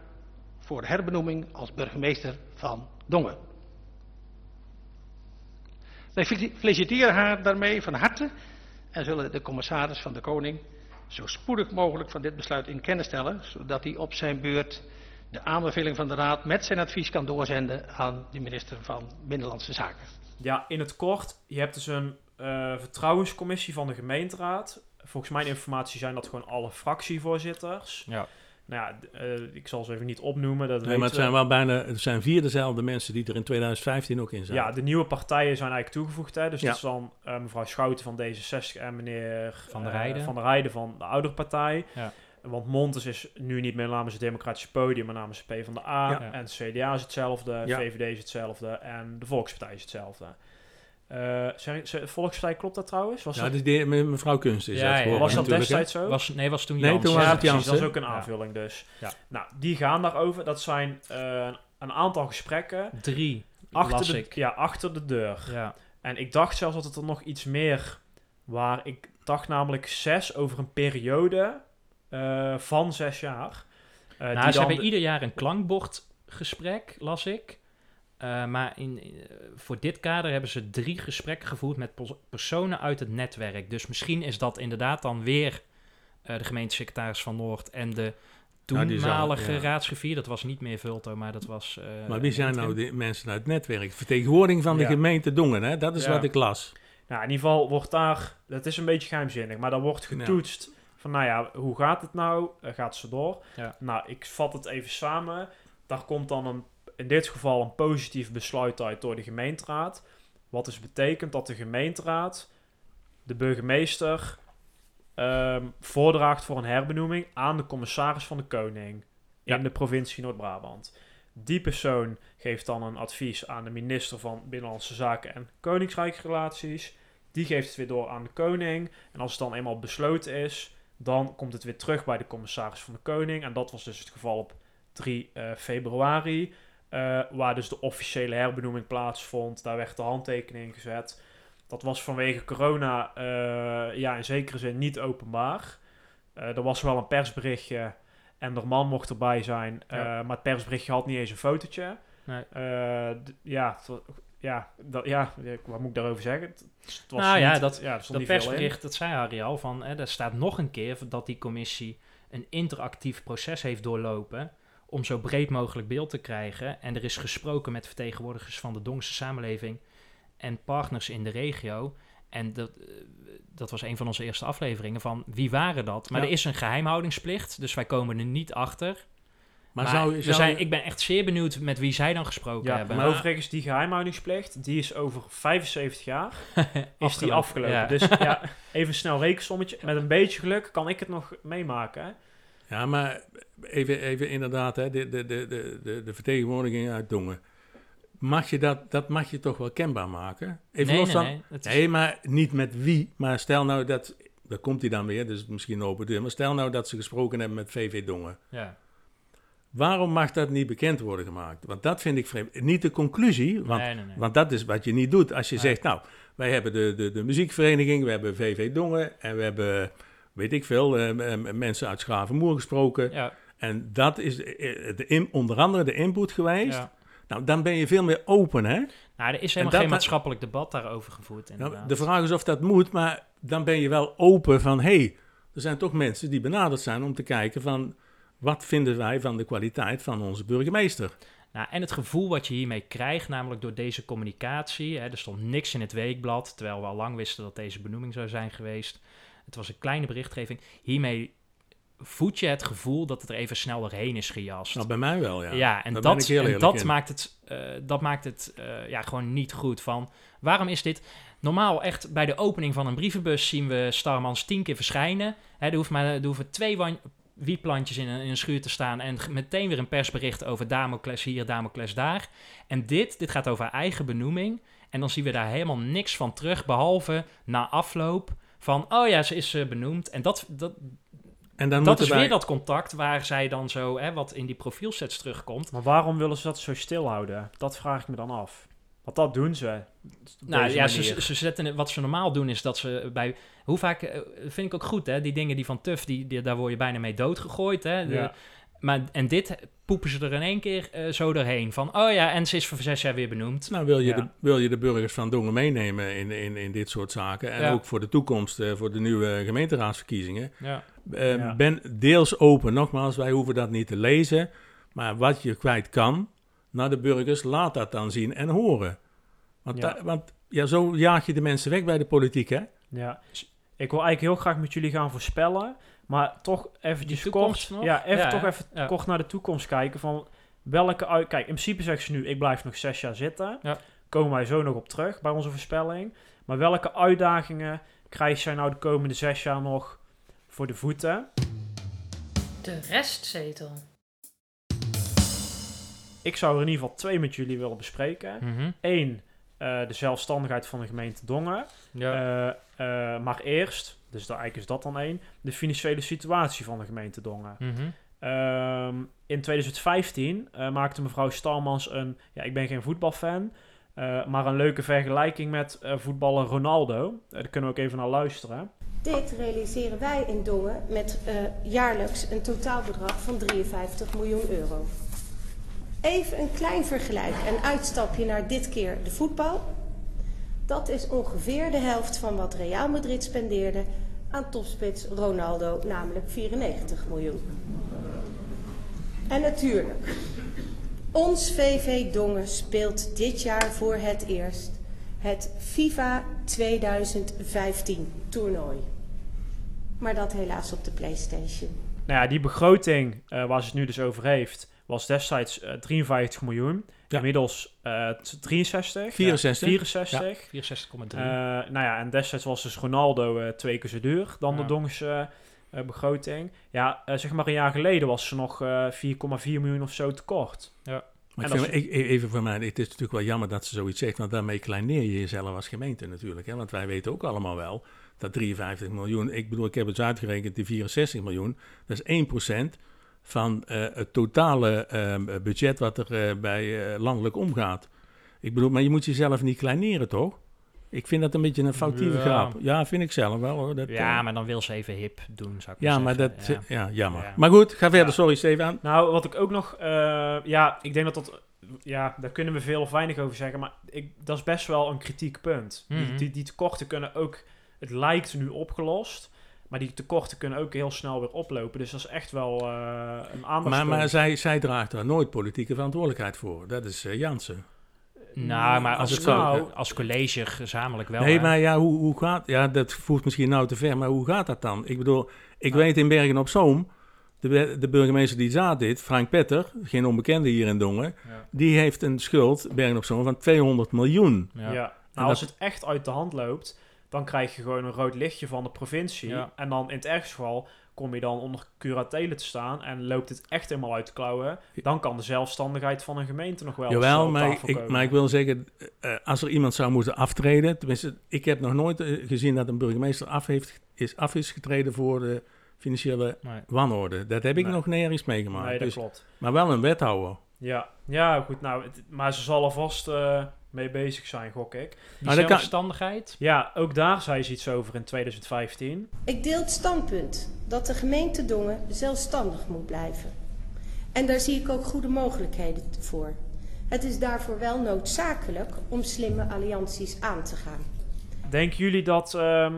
voor herbenoeming als burgemeester van Dongen. Wij fel- feliciteren haar daarmee van harte en zullen de commissaris van de Koning zo spoedig mogelijk van dit besluit in kennis stellen, zodat hij op zijn beurt de aanbeveling van de Raad met zijn advies kan doorzenden aan de minister van Binnenlandse Zaken. Ja, in het kort, je hebt dus een eh, vertrouwenscommissie van de gemeenteraad. Volgens mijn informatie zijn dat gewoon alle fractievoorzitters. Ja. Nou ja, eh, ik zal ze even niet opnoemen. Dat Nee, maar het zijn wel bijna, het zijn vier dezelfde mensen die er in 2015 ook in zijn. Ja, de nieuwe partijen zijn eigenlijk toegevoegd. Hè? Dus Ja. dat is dan eh, mevrouw Schouten van D66 en meneer Van der eh, Rijden. van der Rijden van de oudere partij. Ja. Want Montes is nu niet meer namens het Democratische Podium, maar namens de PvdA. Ja. En het CDA is hetzelfde, Ja. VVD is hetzelfde en de Volkspartij is hetzelfde. Eh, zeg, zeg, Volkspartij klopt dat trouwens? Was Ja, dat, dus die, mevrouw Kunst is Ja, dat ja, was dat destijds zo? Was, nee, was toen Nee, Jans. toen was ja, het precies. Jansen. Dat is ook een Ja. aanvulling dus. Ja. Nou, die gaan daarover. Dat zijn eh, een aantal gesprekken Drie achter las de, ik. ja, achter de deur. Ja. En ik dacht zelfs dat het er nog iets meer waar Ik dacht namelijk zes over een periode eh, van zes jaar. Eh, Nou, die ze dan hebben de- ieder jaar een klankbordgesprek, las ik. Eh, maar in, in- eh, voor dit kader hebben ze drie gesprekken gevoerd met pers- personen uit het netwerk. Dus misschien is dat inderdaad dan weer eh, de gemeentesecretaris van Noord en de Nou, toenmalige ja. raadsgriffier. Dat was niet meer Vulto, maar dat was... eh, Maar wie zijn nou die mensen uit het netwerk? Vertegenwoordiging van de Ja. gemeente Dongen, hè? Dat is Ja. wat ik las. Nou, in ieder geval wordt daar, dat is een beetje geheimzinnig, maar daar wordt Ja. getoetst van, nou ja, hoe gaat het nou? Gaat ze door? Ja. Nou, ik vat het even samen. Daar komt dan een, in dit geval een positief besluit uit door de gemeenteraad. Wat dus betekent dat de gemeenteraad de burgemeester ehm, voordraagt voor een herbenoeming aan de commissaris van de Koning Ja. in de provincie Noord-Brabant. Die persoon geeft dan een advies aan de minister van Binnenlandse Zaken en Koninkrijksrelaties. Die geeft het weer door aan de koning. En als het dan eenmaal besloten is, dan komt het weer terug bij de commissaris van de koning. En dat was dus het geval op 3 eh, februari, eh, waar dus de officiële herbenoeming plaatsvond. Daar werd de handtekening gezet. Dat was vanwege corona eh, ja, in zekere zin niet openbaar. Eh, er was wel een persberichtje en de man mocht erbij zijn, Ja. maar het persberichtje had niet eens een fotootje. Nee. Ja, ja, dat, ja, wat moet ik daarover zeggen? Het, het was Nou ja, dat- ja, er Dat persbericht, dat zei Harry al, van, hè, daar staat nog een keer dat die commissie een interactief proces heeft doorlopen om zo breed mogelijk beeld te krijgen. En er is gesproken met vertegenwoordigers van de Dongse samenleving en partners in de regio. En dat, eh, dat was een van onze eerste afleveringen van wie waren dat? Maar Ja. er is een geheimhoudingsplicht, dus wij komen er niet achter. Maar, Maar zou, zijn, ik ben echt zeer benieuwd met wie zij dan gesproken Ja, hebben. maar overigens, die geheimhoudingsplicht, die is over 75 jaar is die Afgelopen, ja. Dus ja, even snel rekensommetje. Met een beetje geluk kan ik het nog meemaken. Hè? Ja, maar even, even inderdaad, hè, de, de, de, de, de, vertegenwoordiging uit Dongen. Mag je dat, dat mag je toch wel kenbaar maken? Even nee, los nee, nee, is- Nee, maar niet met wie. Maar stel nou dat, daar komt hij dan weer, dus misschien een open deur. Maar stel nou dat ze gesproken hebben met VV Dongen. ja. Waarom mag dat niet bekend worden gemaakt? Want dat vind ik vreemd. Niet de conclusie, want, nee, nee, nee. want dat is wat je niet doet. Als je zegt, nou, wij hebben de, de, de muziekvereniging, we hebben VV Dongen en we hebben, weet ik veel, eh, mensen uit Schavenmoer gesproken. ja, En dat is eh, de in- onder andere de input geweest. ja. Nou, dan ben je veel meer open, hè? Nou, er is helemaal dat- geen maatschappelijk debat daarover gevoerd, Nou, de vraag is of dat moet, maar dan ben je wel open van... hé, hey, er zijn toch mensen die benaderd zijn om te kijken van... wat vinden wij van de kwaliteit van onze burgemeester? Nou, en het gevoel wat je hiermee krijgt, namelijk door deze communicatie. Hè, er stond niks in het weekblad, terwijl we al lang wisten dat deze benoeming zou zijn geweest. Het was een kleine berichtgeving. Hiermee voed je het gevoel dat het er even snel doorheen is gejast. Nou, bij mij wel, ja. Ja, en Daar dat, en eerlijk dat in. maakt het, eh, dat maakt het eh, ja, gewoon niet goed. Van, waarom is dit... Normaal echt bij de opening van een brievenbus zien we Starmans tien keer verschijnen. Hè, er, hoeft maar, er hoeven twee wietplantjes in een, in een schuur te staan... en meteen weer een persbericht over Damocles hier, Damocles daar. En dit, dit gaat over eigen benoeming. En dan zien we daar helemaal niks van terug... behalve na afloop van... oh ja, ze is eh, benoemd. En dat, dat, En dan dat is wij- weer dat contact waar zij dan zo... Hè, wat in die profielsets terugkomt. Maar waarom willen ze dat zo stil houden? Dat vraag ik me dan af. Want dat doen ze. Nou ja, ze, ze zetten het- wat ze normaal doen is dat ze bij. Hoe vaak eh, vind ik ook goed, hè? Die dingen die van Tuf, die, die, daar word je bijna mee doodgegooid, hè? De- Ja. maar, en dit poepen ze er in één keer eh, zo doorheen. Van, oh ja, en ze is voor zes jaar weer benoemd. Nou, wil je, Ja. de, wil je de burgers van Dongen meenemen in, in, in dit soort zaken? En Ja. ook voor de toekomst, eh, voor de nieuwe gemeenteraadsverkiezingen. Ja. Eh, Ja. Ben deels open. Nogmaals, wij hoeven dat niet te lezen. Maar wat je kwijt kan naar de burgers, laat dat dan zien en horen. Want, Ja. da- want ja, zo jaag je de mensen weg bij de politiek, hè? Ja. Ik wil eigenlijk heel graag met jullie gaan voorspellen. Maar toch eventjes toekomst kort, nog? ja, even, Ja, toch even Ja. kort naar de toekomst kijken. Van welke uit... Kijk, in principe zeggen ze nu, ik blijf nog zes jaar zitten. Ja. Komen wij zo nog op terug bij onze voorspelling. Maar welke uitdagingen krijgt zij nou de komende zes jaar nog voor de voeten? De restzetel. Ik zou er in ieder geval twee met jullie willen bespreken. Mhm. Eén, eh, de zelfstandigheid van de gemeente Dongen. Ja. Eh, eh, maar eerst, dus daar eigenlijk is dat dan één, de financiële situatie van de gemeente Dongen. Mhm. Ehm, in 2015 eh, maakte mevrouw Stalmans een, ja, ik ben geen voetbalfan, eh, maar een leuke vergelijking met eh, voetballer Ronaldo. Daar kunnen we ook even naar luisteren. Dit realiseren wij in Dongen met eh, jaarlijks een totaalbedrag van 53 miljoen euro. Even een klein vergelijk, een uitstapje naar dit keer de voetbal. Dat is ongeveer de helft van wat Real Madrid spendeerde aan topspits Ronaldo, namelijk 94 miljoen. En natuurlijk, ons VV Dongen speelt dit jaar voor het eerst het FIFA 2015 toernooi. Maar dat helaas op de PlayStation. Nou ja, die begroting eh, waar ze het nu dus over heeft, was destijds eh, 53 miljoen. Ja. Inmiddels eh, t- 63. 64. Ja, 64. 64,3. Eh, nou ja, en destijds was dus Ronaldo eh, twee keer zo duur dan de Ja. Dongse eh, begroting. Ja, eh, zeg maar een jaar geleden was ze nog eh 4,4 miljoen of zo tekort. Maar En ik als vind, ik- even voor mij, het is natuurlijk wel jammer dat ze zoiets zegt, want daarmee kleineer je jezelf als gemeente natuurlijk. Hè? Want wij weten ook allemaal wel dat 53 miljoen, ik bedoel, ik heb het uitgerekend, die 64 miljoen, dat is 1% van eh, het totale eh, budget wat er eh, bij eh, landelijk omgaat. Ik bedoel, maar je moet jezelf niet kleineren, toch? Ik vind dat een beetje een foutieve Ja. grap. Ja, vind ik zelf wel hoor. Dat, ja, maar dan wil ze even hip doen, zou ik ja, maar dat. Ja. ja, jammer. Ja. Maar goed, ga verder. Ja. Sorry, Stefan. Nou, wat ik ook nog... eh, ja, ik denk dat dat... Ja, daar kunnen we veel of weinig over zeggen. Maar ik, dat is best wel een kritiek punt. Die, Mhm. die, die tekorten kunnen ook... Het lijkt nu opgelost. Maar die tekorten kunnen ook heel snel weer oplopen. Dus dat is echt wel eh, een Maar, aandachtspunt. maar zij, zij draagt daar nooit politieke verantwoordelijkheid voor. Dat is eh, Jansen. Nou, maar Als als, het zo- nou, als college gezamenlijk wel. nee, hè. maar ja, hoe, hoe gaat... Ja, dat voert misschien nou te ver, maar hoe gaat dat dan? Ik bedoel, ik weet in Bergen-op-Zoom... De, de burgemeester die zat dit, Frank Petter, geen onbekende hier in Dongen... Ja. die heeft een schuld, Bergen-op-Zoom, van 200 miljoen. Ja. Ja. Nou, als dat- het echt uit de hand loopt, dan krijg je gewoon een rood lichtje van de provincie. Ja. En dan in het ergste geval kom je dan onder curatele te staan en loopt het echt helemaal uit de klauwen. Dan kan de zelfstandigheid van een gemeente nog wel Jawel, maar ik, maar ik wil zeggen, eh, als er iemand zou moeten aftreden... Tenminste, ik heb nog nooit eh, gezien dat een burgemeester af, heeft, is, af is getreden voor de financiële Nee. wanorde. Dat heb ik Nee. nog nergens meegemaakt. Nee, dat Dus- klopt. maar wel een wethouder. Ja, ja goed. Nou, het- maar ze zal er vast eh, mee bezig zijn, gok ik. Die kan- zelfstandigheid. Ja, ook daar zei ze iets over in 2015. Ik deel het standpunt dat de gemeente Dongen zelfstandig moet blijven. En daar zie ik ook goede mogelijkheden voor. Het is daarvoor wel noodzakelijk om slimme allianties aan te gaan. Denken jullie dat ehm,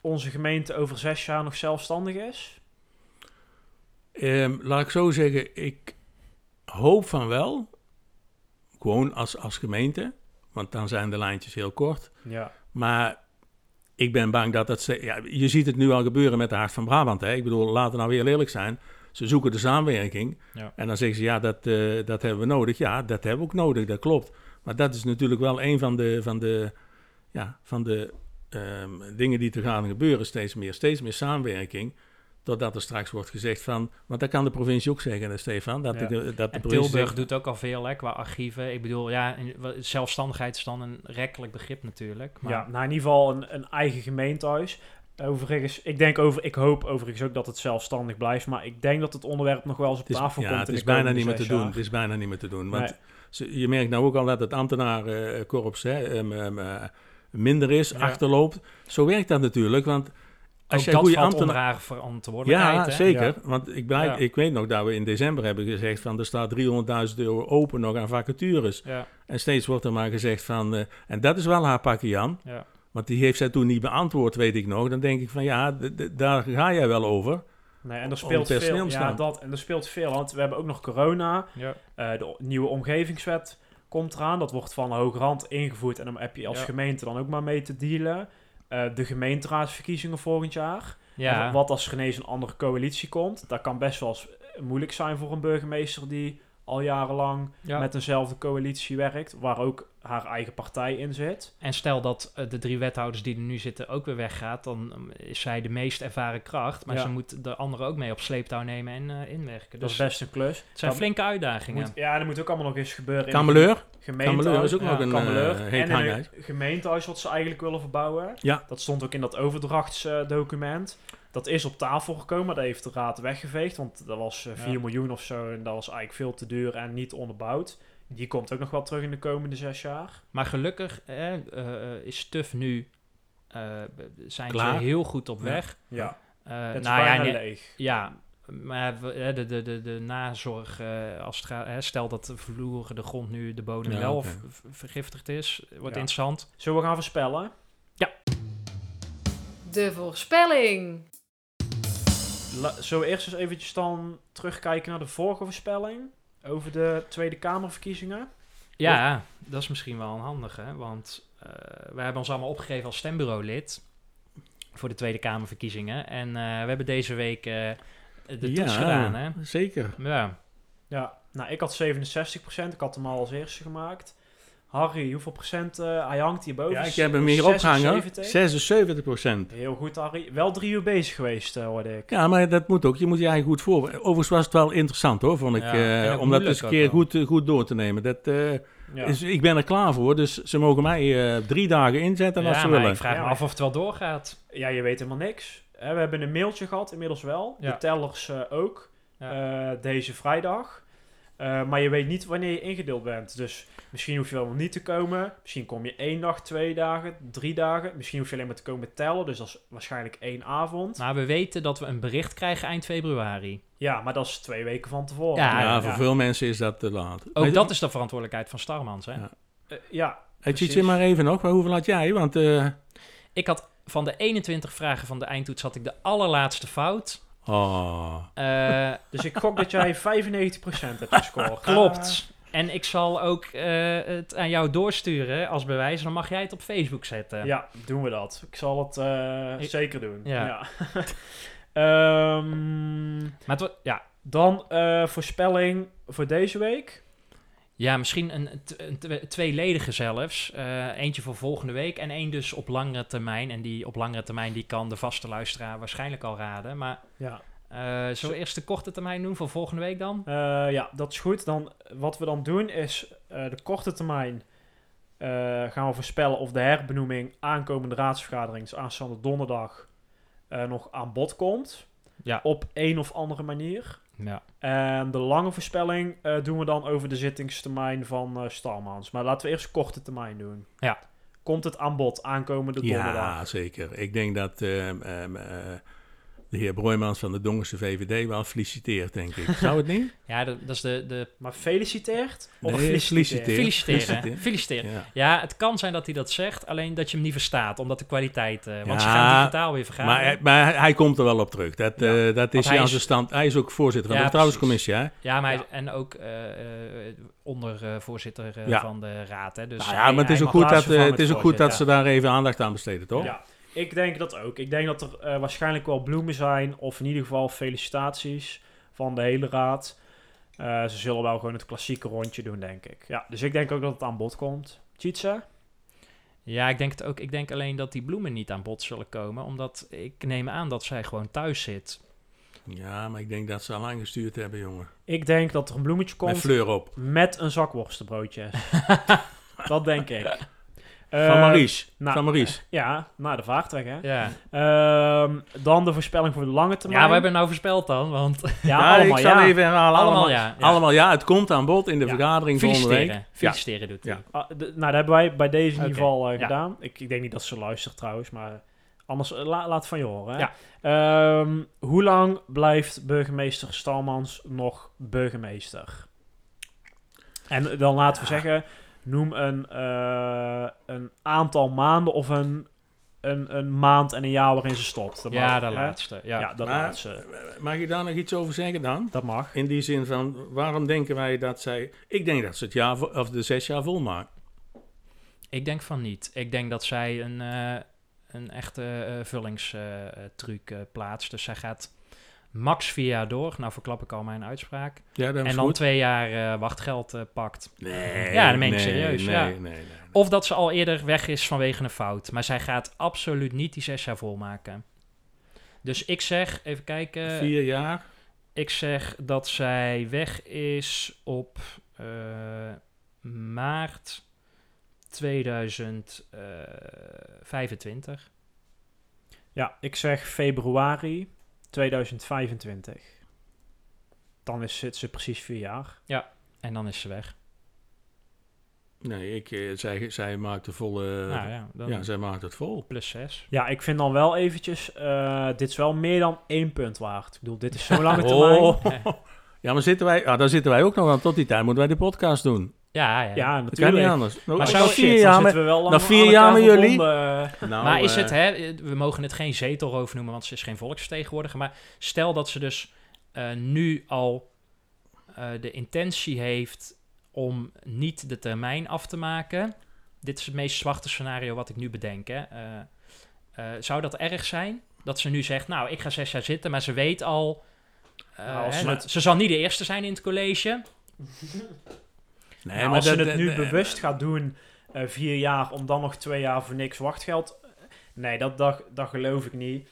onze gemeente over zes jaar nog zelfstandig is? Ehm, laat ik zo zeggen, ik hoop van wel. Gewoon als, als gemeente. Want dan zijn de lijntjes heel kort. Ja. Maar ik ben bang dat dat... ze- Ja, je ziet het nu al gebeuren met de Hart van Brabant. Hè? Ik bedoel, laten we nou weer eerlijk zijn. Ze zoeken de samenwerking. Ja. En dan zeggen ze, ja, dat, eh, dat hebben we nodig. Ja, dat hebben we ook nodig, dat klopt. Maar dat is natuurlijk wel een van de, van de, ja, van de ehm, dingen die te gaan gebeuren. Steeds meer, steeds meer samenwerking. Totdat er straks wordt gezegd van... Want dat kan de provincie ook zeggen, hè, Stefan. Dat, Ja. de, dat de En provincie Tilburg zegt- doet ook al veel hè, qua archieven. Ik bedoel, ja, zelfstandigheid is dan een rekkelijk begrip natuurlijk. Maar Ja, nou in ieder geval een, een eigen gemeentehuis. Overigens, ik denk over, ik hoop overigens ook dat het zelfstandig blijft, maar ik denk dat het onderwerp nog wel eens op is, tafel ja, komt. het is de bijna niet meer te doen. Het is bijna niet meer te doen. Want Nee. je merkt nou ook al dat het ambtenarenkorps hè, eh, minder is, Ja. achterloopt. Zo werkt dat natuurlijk, want als ook je dat goede ambtenaar... verantwoordelijkheid. Ja, hè? zeker. Ja. Want ik, blijf, Ja. ik weet nog dat we in december hebben gezegd van er staat 300.000 euro open nog aan vacatures. Ja, En steeds wordt er maar gezegd van, eh, en dat is wel haar pakje Jan. ja. Want die heeft zij toen niet beantwoord, weet ik nog. Dan denk ik van ja, daar ga jij wel over. Nee, en er speelt veel. Ja, dat, en er speelt veel, want we hebben ook nog corona. ja. Eh, de nieuwe omgevingswet komt eraan. Dat wordt van de hoge rand ingevoerd en dan heb je als Ja. gemeente dan ook maar mee te dealen. Eh, de gemeenteraadsverkiezingen volgend jaar. ja. En wat als ineens een andere coalitie komt? Dat kan best wel moeilijk zijn voor een burgemeester die al jarenlang Ja. met eenzelfde coalitie werkt, waar ook haar eigen partij in zit. En stel dat eh, de drie wethouders die er nu zitten ook weer weggaat, dan um, is zij de meest ervaren kracht. Maar Ja. ze moet de anderen ook mee op sleeptouw nemen en eh, inwerken. Dat Dus is best een klus. het zijn flinke uitdagingen. Moet, ja, dat moet ook allemaal nog eens gebeuren. Kameleur? Kameleur is ook Ja, nog een Kameleur. eh, heet en een gemeentehuis wat ze eigenlijk willen verbouwen. Ja. Dat stond ook in dat overdrachtsdocument. dat is op tafel gekomen, dat heeft de raad weggeveegd. Want dat was eh, 4 Ja. miljoen of zo en dat was eigenlijk veel te duur en niet onderbouwd. Die komt ook nog wel terug in de komende zes jaar. Maar gelukkig eh, eh, is Tuf nu, eh, zijn Klaar. ze heel goed op Ja. weg. Ja, Eh, het is nou ja, bijna leeg. Ja, maar de, de, de, de nazorg, eh, als het gaat, hè, stel dat de vloer, de grond nu, de bodem Ja, wel vergiftigd is, wordt Ja. interessant. Zullen we gaan voorspellen? De voorspelling. La- zullen we eerst eens eventjes dan terugkijken naar de vorige voorspelling? Over de Tweede Kamerverkiezingen. Ja, dat is misschien wel een handige, want eh we hebben ons allemaal opgegeven als stembureau-lid voor de Tweede Kamerverkiezingen. En eh, we hebben deze week eh, de toets gedaan, hè? zeker. Ja. Ja, nou ik had 67%, ik had hem al als eerste gemaakt. Harry, hoeveel procent? eh, hij hangt hierboven. Ja, ik heb hem hier opgehangen. 76. 76 procent. Heel goed, Harry. Wel drie uur bezig geweest, eh, hoorde ik. Ja, maar dat moet ook. Je moet je eigenlijk goed voor. Overigens was het wel interessant hoor, vond ik. Ja, eh, om dat eens een keer goed, goed door te nemen. Dat, eh, Ja. is, ik ben er klaar voor, dus ze mogen mij eh, drie dagen inzetten als ze maar willen. ik vraag Ja, me af of het wel doorgaat. ja, je weet helemaal niks. We hebben een mailtje gehad, inmiddels wel. Ja. De tellers eh, ook. Ja. Eh, deze vrijdag. Eh, maar je weet niet wanneer je ingedeeld bent. Dus misschien hoef je wel niet te komen. Misschien kom je één dag, twee dagen, drie dagen. Misschien hoef je alleen maar te komen tellen. Dus dat is waarschijnlijk één avond. Maar we weten dat we een bericht krijgen eind februari. Ja, maar dat is twee weken van tevoren. Ja, ja, ja. voor veel mensen is dat te laat. Ook Maar- dat is de verantwoordelijkheid van Starmans, hè? Ja. Eh, ja, Hey, precies. Tjitje, maar even nog. Hoeveel had jij? Want eh, Ik had van de 21 vragen van de eindtoets had ik de allerlaatste fout. Oh, Eh, Dus ik gok dat jij 95% hebt gescoord. klopt. En ik zal ook eh, het aan jou doorsturen als bewijs. Dan mag jij het op Facebook zetten. Ja, doen we dat. Ik zal het eh, Ik- zeker doen. Ja. Ja. Ehm, Maar ja. dan eh, voorspelling voor deze week. Ja, misschien een, een twe- tweeledige zelfs. Eh, eentje voor volgende week en één dus op langere termijn. En die op langere termijn die kan de vaste luisteraar waarschijnlijk al raden. Maar Ja. eh zullen we eerst de korte termijn doen voor volgende week dan? Eh, ja, dat is goed. Dan, wat we dan doen is de korte termijn gaan we voorspellen of de herbenoeming aankomende raadsvergadering, dus aanstaande donderdag, nog aan bod komt. Ja. Op een of andere manier. Ja. En de lange voorspelling eh, doen we dan over de zittingstermijn van eh Stalmans. Maar laten we eerst korte termijn doen. Ja. Komt het aan bod aankomende donderdag? ja, zeker. Ik denk dat eh, ehm, eh, de heer Broijmans van de Dongense VVD wel feliciteert, denk ik. Zou het niet? Ja, dat, dat is de, de Maar feliciteert? Of Nee, feliciteert? feliciteer. feliciteren. Ja. Ja, het kan zijn dat hij dat zegt, alleen dat je hem niet verstaat, omdat de kwaliteit... eh, want ze gaan digitaal weer vergaderen. Maar, hij- maar hij komt er wel op terug. Dat, Ja. eh, dat is hij aan is- zijn stand. Hij is ook voorzitter van Ja, de vertrouwenscommissie, hè? Ja, maar hij- en ook eh, eh, ondervoorzitter eh, Ja. van de raad. Hè? Dus nou ja, hij- maar het is ook goed, dat, eh, het is ook goed dat ze daar even aandacht aan besteden, toch? Ja, ik denk dat ook. Ik denk dat er eh, waarschijnlijk wel bloemen zijn, of in ieder geval felicitaties van de hele raad. Eh, ze zullen wel gewoon het klassieke rondje doen, denk ik. Ja, dus ik denk ook dat het aan bod komt. Tjitse? Ja, ik denk het ook. Ik denk alleen dat die bloemen niet aan bod zullen komen, omdat ik neem aan dat zij gewoon thuis zit. Ja, maar ik denk dat ze al lang gestuurd hebben, jongen. Ik denk dat er een bloemetje Met komt fleur op. met een zak worstenbroodjes. dat denk ik. Van Eh, Maries. nou, van Maries. Ja, naar de vaartrek, hè. Ja, Ehm, dan de voorspelling voor de lange termijn. ja we hebben nou voorspeld dan, want Ja, Ja, allemaal ik zal ja. even herhalen. Allemaal Allemaal, ja, ja. Allemaal ja. Het komt aan bod in de Ja. vergadering volgende week. feliciteren. Doet hij. Ja. Ah, de- nou, dat hebben wij bij deze in ieder geval eh, ja. gedaan. Ik, ik denk niet dat ze luistert trouwens, maar anders eh, la- laat het van je horen. Hè? Ja. Ehm, hoe lang blijft burgemeester Stalmans nog burgemeester? En dan laten we zeggen, noem een, eh, een aantal maanden of een, een, een maand en een jaar waarin ze stopt. Dat Ja, mag, de hè? laatste. Ja. Ja, dat Maar- laatste. Mag je daar nog iets over zeggen dan? Dat mag. In die zin van, waarom denken wij dat zij... Ik denk dat ze het jaar, vo- of de zes jaar volmaakt. Ik denk van niet. Ik denk dat zij een, eh, een echte eh, vullingstruc eh, plaatst. Dus zij gaat max vier jaar door. Nou verklap ik al mijn uitspraak. Ja, dat is en dan goed. twee jaar eh, wachtgeld eh, pakt. Nee, Ja, dat meen ik serieus, Nee, ja. nee, nee. Of dat ze al eerder weg is vanwege een fout. Maar zij gaat absoluut niet die zes jaar volmaken. Dus ik zeg, even kijken. Vier jaar. Ik zeg dat zij weg is op eh, maart 2025. Ja, ik zeg februari 2025. Dan is, zit ze precies vier jaar. En dan is ze weg. Nee, ik, eh, zij, zij maakt de volle... nou ja, dan ja, zij maakt het vol. plus 6. Ja, ik vind dan wel eventjes, eh, dit is wel meer dan één punt waard. Ik bedoel, dit is zo'n lange termijn. Oh. Ja, maar zitten wij, ah, daar zitten wij ook nog aan. Tot die tijd moeten wij de podcast doen. Ja, ja. Ja, Dat kan natuurlijk. niet anders. Nou, Maar zou- vier jaar met... we wel lang na vier jaar met jullie? Nou, maar is eh, het, hè, we mogen het geen zetelroof noemen, want ze is geen volksvertegenwoordiger. Maar stel dat ze dus eh, nu al eh, de intentie heeft om niet de termijn af te maken. Dit is het meest zwarte scenario wat ik nu bedenk. Hè. Eh, eh, zou dat erg zijn? Dat ze nu zegt, nou, ik ga zes jaar zitten, maar ze weet al... eh, Nou, hè, het- ze zal niet de eerste zijn in het college. Nee, Nou, maar als dat- het nu bewust gaat doen, eh, vier jaar, om dan nog twee jaar voor niks wachtgeld. eh, Nee, dat, dat, dat geloof ik niet.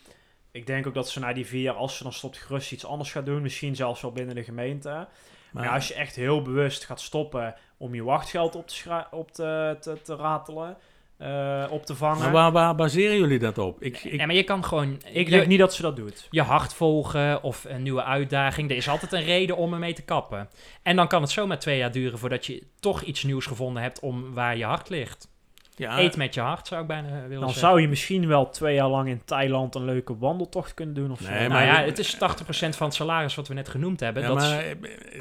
Ik denk ook dat ze na die vier jaar, als ze dan stopt, gerust iets anders gaat doen. Misschien zelfs wel binnen de gemeente. Maar, als je echt heel bewust gaat stoppen om je wachtgeld op te, op te, te, te ratelen, eh, op te vangen. maar waar, waar baseren jullie dat op? Ik, ik, Ja, maar je kan gewoon... ik je- denk niet dat ze dat doet. je hart volgen of een nieuwe uitdaging. Er is altijd een reden om ermee te kappen. En dan kan het zomaar twee jaar duren voordat je toch iets nieuws gevonden hebt om waar je hart ligt. Ja, Eet met je hart, zou ik bijna willen Dan zeggen. zou je misschien wel twee jaar lang in Thailand een leuke wandeltocht kunnen doen of zo. Nee, Nou maar- ja, het is 80% van het salaris wat we net genoemd hebben. ja, dat maar eh,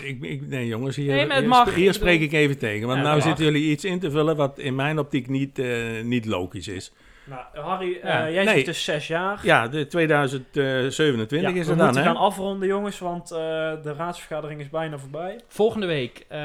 ik, ik, nee jongens, hier, Nee, hier, mag. sp- hier spreek ik even tegen. Want Ja, nou zitten jullie iets in te vullen wat in mijn optiek niet, eh, niet logisch is. Nou, Harry, eh, jij Nee. zit dus zes jaar. Ja, de 2027 Ja, is we het dan, moeten hè? gaan afronden, jongens, want eh, de raadsvergadering is bijna voorbij. Volgende week eh,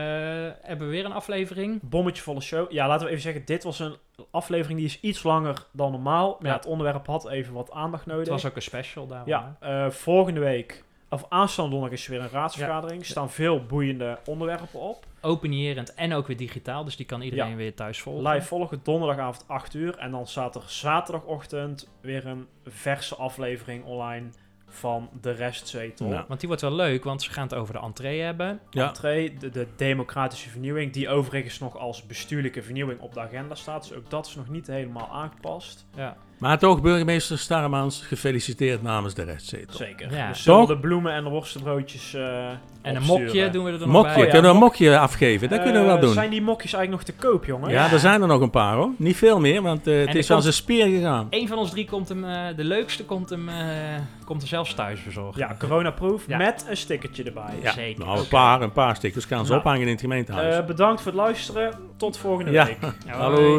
hebben we weer een aflevering. Bommetje volle show. Ja, laten we even zeggen, dit was een aflevering die is iets langer dan normaal. Maar ja, Ja. het onderwerp had even wat aandacht nodig. Het was ook een special daarom. Ja, eh, volgende week, of aanstaande donderdag is er weer een raadsvergadering. Er staan veel boeiende onderwerpen op. Openierend en ook weer digitaal, dus die kan iedereen Ja. weer thuis volgen. Live volgen donderdagavond 8 uur. En dan staat er zaterdagochtend weer een verse aflevering online van de restzetel. Nou. Want die wordt wel leuk, want ze gaan het over de entree hebben. Ja. Entree, de, de democratische vernieuwing, die overigens nog als bestuurlijke vernieuwing op de agenda staat. Dus ook dat is nog niet helemaal aangepast. Ja. Maar toch, burgemeester Starmans, gefeliciteerd namens de restzetel. Zeker. Ja. We zullen Toch? de bloemen en de worstenbroodjes eh En een opsturen. mokje doen we er dan nog Mokje, bij. Oh ja, kunnen we een mok- mokje afgeven? Dat kunnen we wel Eh, doen. Zijn die mokjes eigenlijk nog te koop, jongen? Ja, er zijn er nog een paar hoor. Niet veel meer, want eh, het is als komt- een spier gegaan. Eén van ons drie komt hem, eh, de leukste komt hem, eh, komt er zelfs thuis verzorgen. Ja, coronaproof Ja. met een stickertje erbij. Ja, zeker. nou, een paar, een paar stickers kan ze Nou. ophangen in het gemeentehuis. Eh, bedankt voor het luisteren. Tot volgende Ja. week. Ja, Hallo.